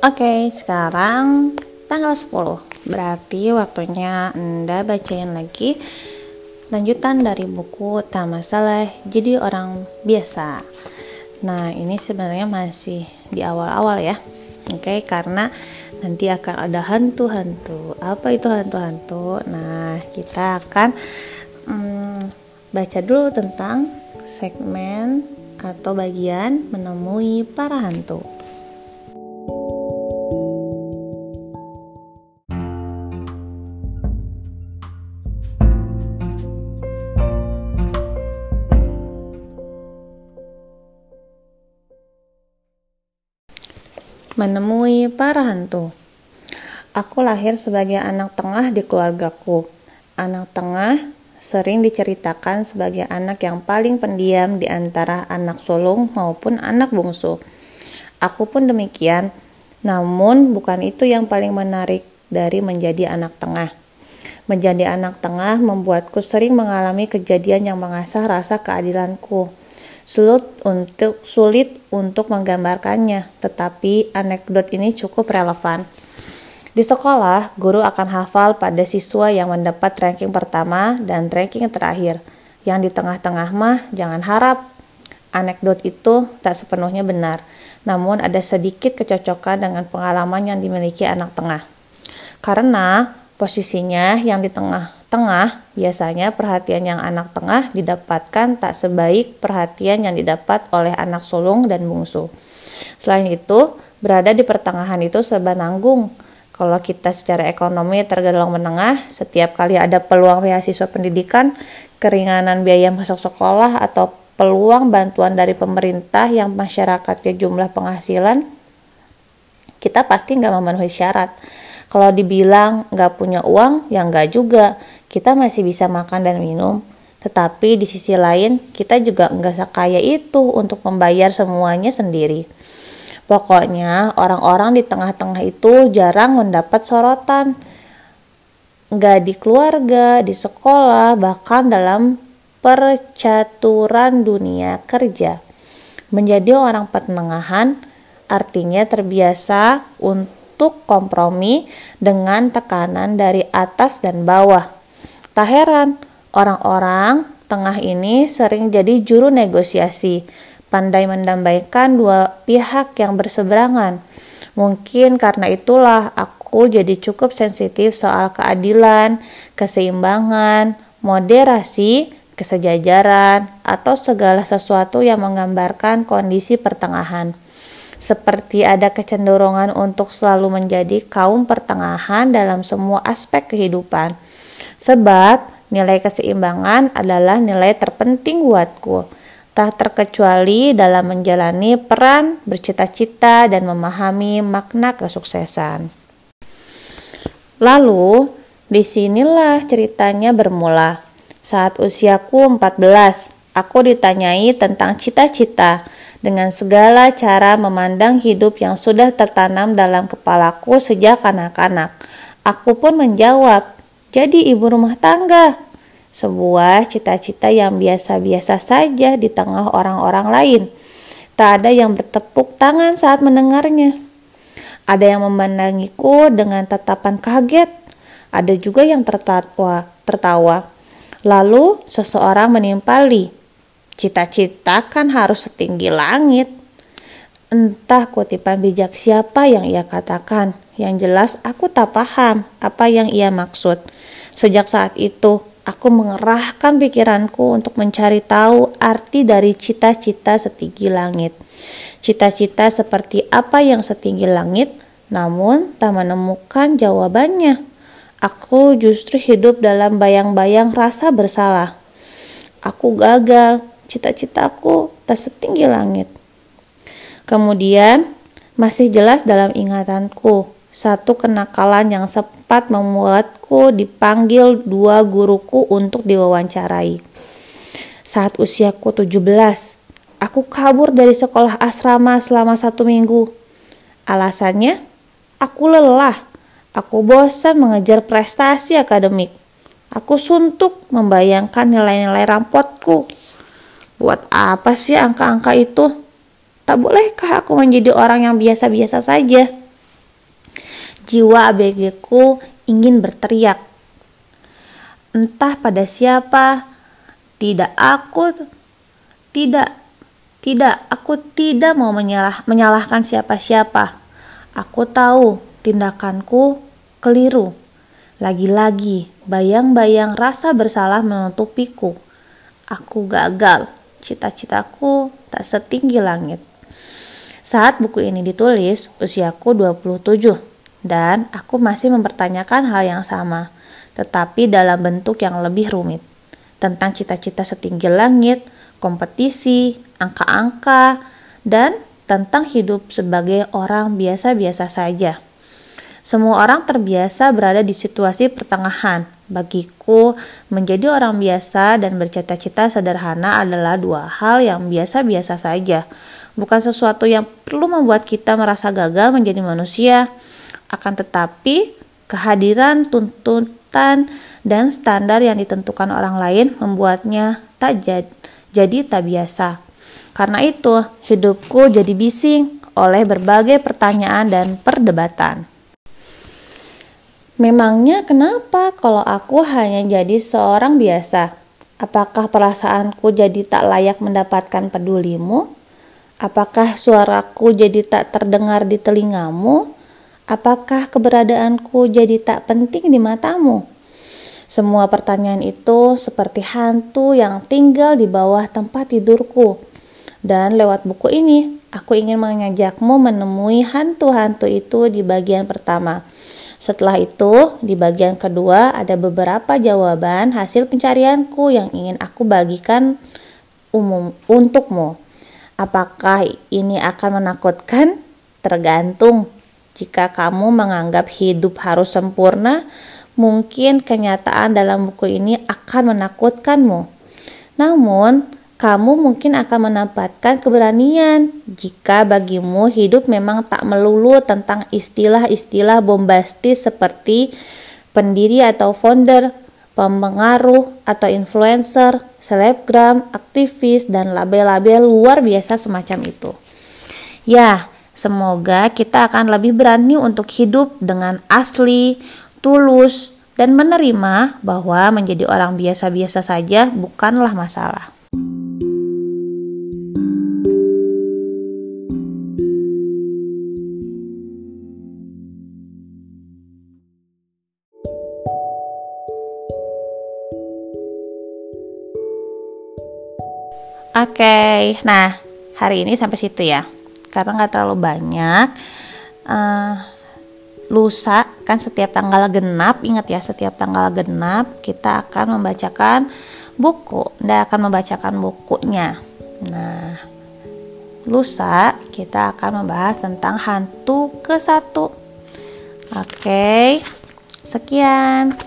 Oke, sekarang tanggal 10. Berarti waktunya Anda bacain lagi lanjutan dari buku Tak Masalah Jadi Orang Biasa. Nah, ini sebenarnya masih di awal-awal ya. Oke, karena nanti akan ada hantu-hantu. Apa itu hantu-hantu? Nah, kita akan hmm, baca dulu tentang segmen atau bagian menemui para hantu. Menemui para hantu. Aku lahir sebagai anak tengah di keluargaku. Anak tengah sering diceritakan sebagai anak yang paling pendiam di antara anak sulung maupun anak bungsu. Aku pun demikian, namun bukan itu yang paling menarik dari menjadi anak tengah. Menjadi anak tengah membuatku sering mengalami kejadian yang mengasah rasa keadilanku Sulit untuk sulit untuk menggambarkannya, tetapi anekdot ini cukup relevan. Di sekolah, guru akan hafal pada siswa yang mendapat ranking pertama dan ranking terakhir. Yang di tengah-tengah mah jangan harap. Anekdot itu tak sepenuhnya benar, namun ada sedikit kecocokan dengan pengalaman yang dimiliki anak tengah. Karena posisinya yang di tengah tengah, biasanya perhatian yang anak tengah didapatkan tak sebaik perhatian yang didapat oleh anak sulung dan bungsu. Selain itu, berada di pertengahan itu serba nanggung. Kalau kita secara ekonomi tergolong menengah, setiap kali ada peluang beasiswa pendidikan, keringanan biaya masuk sekolah, atau peluang bantuan dari pemerintah yang masyarakatnya jumlah penghasilan, kita pasti nggak memenuhi syarat. Kalau dibilang nggak punya uang, ya nggak juga kita masih bisa makan dan minum, tetapi di sisi lain kita juga nggak sekaya itu untuk membayar semuanya sendiri. Pokoknya orang-orang di tengah-tengah itu jarang mendapat sorotan. Nggak di keluarga, di sekolah, bahkan dalam percaturan dunia kerja. Menjadi orang pertengahan artinya terbiasa untuk kompromi dengan tekanan dari atas dan bawah Tak heran, orang-orang tengah ini sering jadi juru negosiasi, pandai mendamaikan dua pihak yang berseberangan. Mungkin karena itulah aku jadi cukup sensitif soal keadilan, keseimbangan, moderasi, kesejajaran, atau segala sesuatu yang menggambarkan kondisi pertengahan. Seperti ada kecenderungan untuk selalu menjadi kaum pertengahan dalam semua aspek kehidupan Sebab nilai keseimbangan adalah nilai terpenting buatku. Tak terkecuali dalam menjalani peran, bercita-cita, dan memahami makna kesuksesan. Lalu, di sinilah ceritanya bermula. Saat usiaku 14, aku ditanyai tentang cita-cita dengan segala cara memandang hidup yang sudah tertanam dalam kepalaku sejak kanak-kanak. Aku pun menjawab, jadi ibu rumah tangga. Sebuah cita-cita yang biasa-biasa saja di tengah orang-orang lain. Tak ada yang bertepuk tangan saat mendengarnya. Ada yang memandangiku dengan tatapan kaget. Ada juga yang tertawa, tertawa. Lalu seseorang menimpali. Cita-cita kan harus setinggi langit. Entah kutipan bijak siapa yang ia katakan. Yang jelas aku tak paham apa yang ia maksud. Sejak saat itu, aku mengerahkan pikiranku untuk mencari tahu arti dari cita-cita setinggi langit. Cita-cita seperti apa yang setinggi langit, namun tak menemukan jawabannya. Aku justru hidup dalam bayang-bayang rasa bersalah. Aku gagal, cita-citaku tak setinggi langit. Kemudian, masih jelas dalam ingatanku satu kenakalan yang sempat membuatku dipanggil dua guruku untuk diwawancarai. Saat usiaku 17, aku kabur dari sekolah asrama selama satu minggu. Alasannya, aku lelah. Aku bosan mengejar prestasi akademik. Aku suntuk membayangkan nilai-nilai rampotku. Buat apa sih angka-angka itu? Tak bolehkah aku menjadi orang yang biasa-biasa saja? Jiwa ABG-ku ingin berteriak. Entah pada siapa, tidak aku, tidak, tidak, aku tidak mau menyalah, menyalahkan siapa-siapa. Aku tahu tindakanku keliru. Lagi-lagi, bayang-bayang rasa bersalah menutupiku. Aku gagal, cita-citaku tak setinggi langit. Saat buku ini ditulis, usiaku 27 dan aku masih mempertanyakan hal yang sama, tetapi dalam bentuk yang lebih rumit. Tentang cita-cita setinggi langit, kompetisi, angka-angka, dan tentang hidup sebagai orang biasa-biasa saja. Semua orang terbiasa berada di situasi pertengahan. Bagiku, menjadi orang biasa dan bercita-cita sederhana adalah dua hal yang biasa-biasa saja, bukan sesuatu yang perlu membuat kita merasa gagal menjadi manusia akan tetapi, kehadiran tuntutan dan standar yang ditentukan orang lain membuatnya tak jad, jadi tak biasa. Karena itu, hidupku jadi bising oleh berbagai pertanyaan dan perdebatan. Memangnya kenapa kalau aku hanya jadi seorang biasa? Apakah perasaanku jadi tak layak mendapatkan pedulimu? Apakah suaraku jadi tak terdengar di telingamu? Apakah keberadaanku jadi tak penting di matamu? Semua pertanyaan itu seperti hantu yang tinggal di bawah tempat tidurku. Dan lewat buku ini, aku ingin mengajakmu menemui hantu-hantu itu di bagian pertama. Setelah itu, di bagian kedua ada beberapa jawaban hasil pencarianku yang ingin aku bagikan umum untukmu. Apakah ini akan menakutkan? Tergantung jika kamu menganggap hidup harus sempurna, mungkin kenyataan dalam buku ini akan menakutkanmu. Namun, kamu mungkin akan mendapatkan keberanian jika bagimu hidup memang tak melulu tentang istilah-istilah bombastis seperti pendiri atau founder, pemengaruh atau influencer, selebgram, aktivis, dan label-label luar biasa semacam itu. Ya, Semoga kita akan lebih berani untuk hidup dengan asli, tulus, dan menerima bahwa menjadi orang biasa-biasa saja bukanlah masalah. Oke, okay, nah hari ini sampai situ ya. Karena nggak terlalu banyak uh, lusa kan setiap tanggal genap ingat ya setiap tanggal genap kita akan membacakan buku dan akan membacakan bukunya. Nah lusa kita akan membahas tentang hantu ke satu. Oke sekian.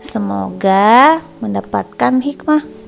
Semoga mendapatkan hikmah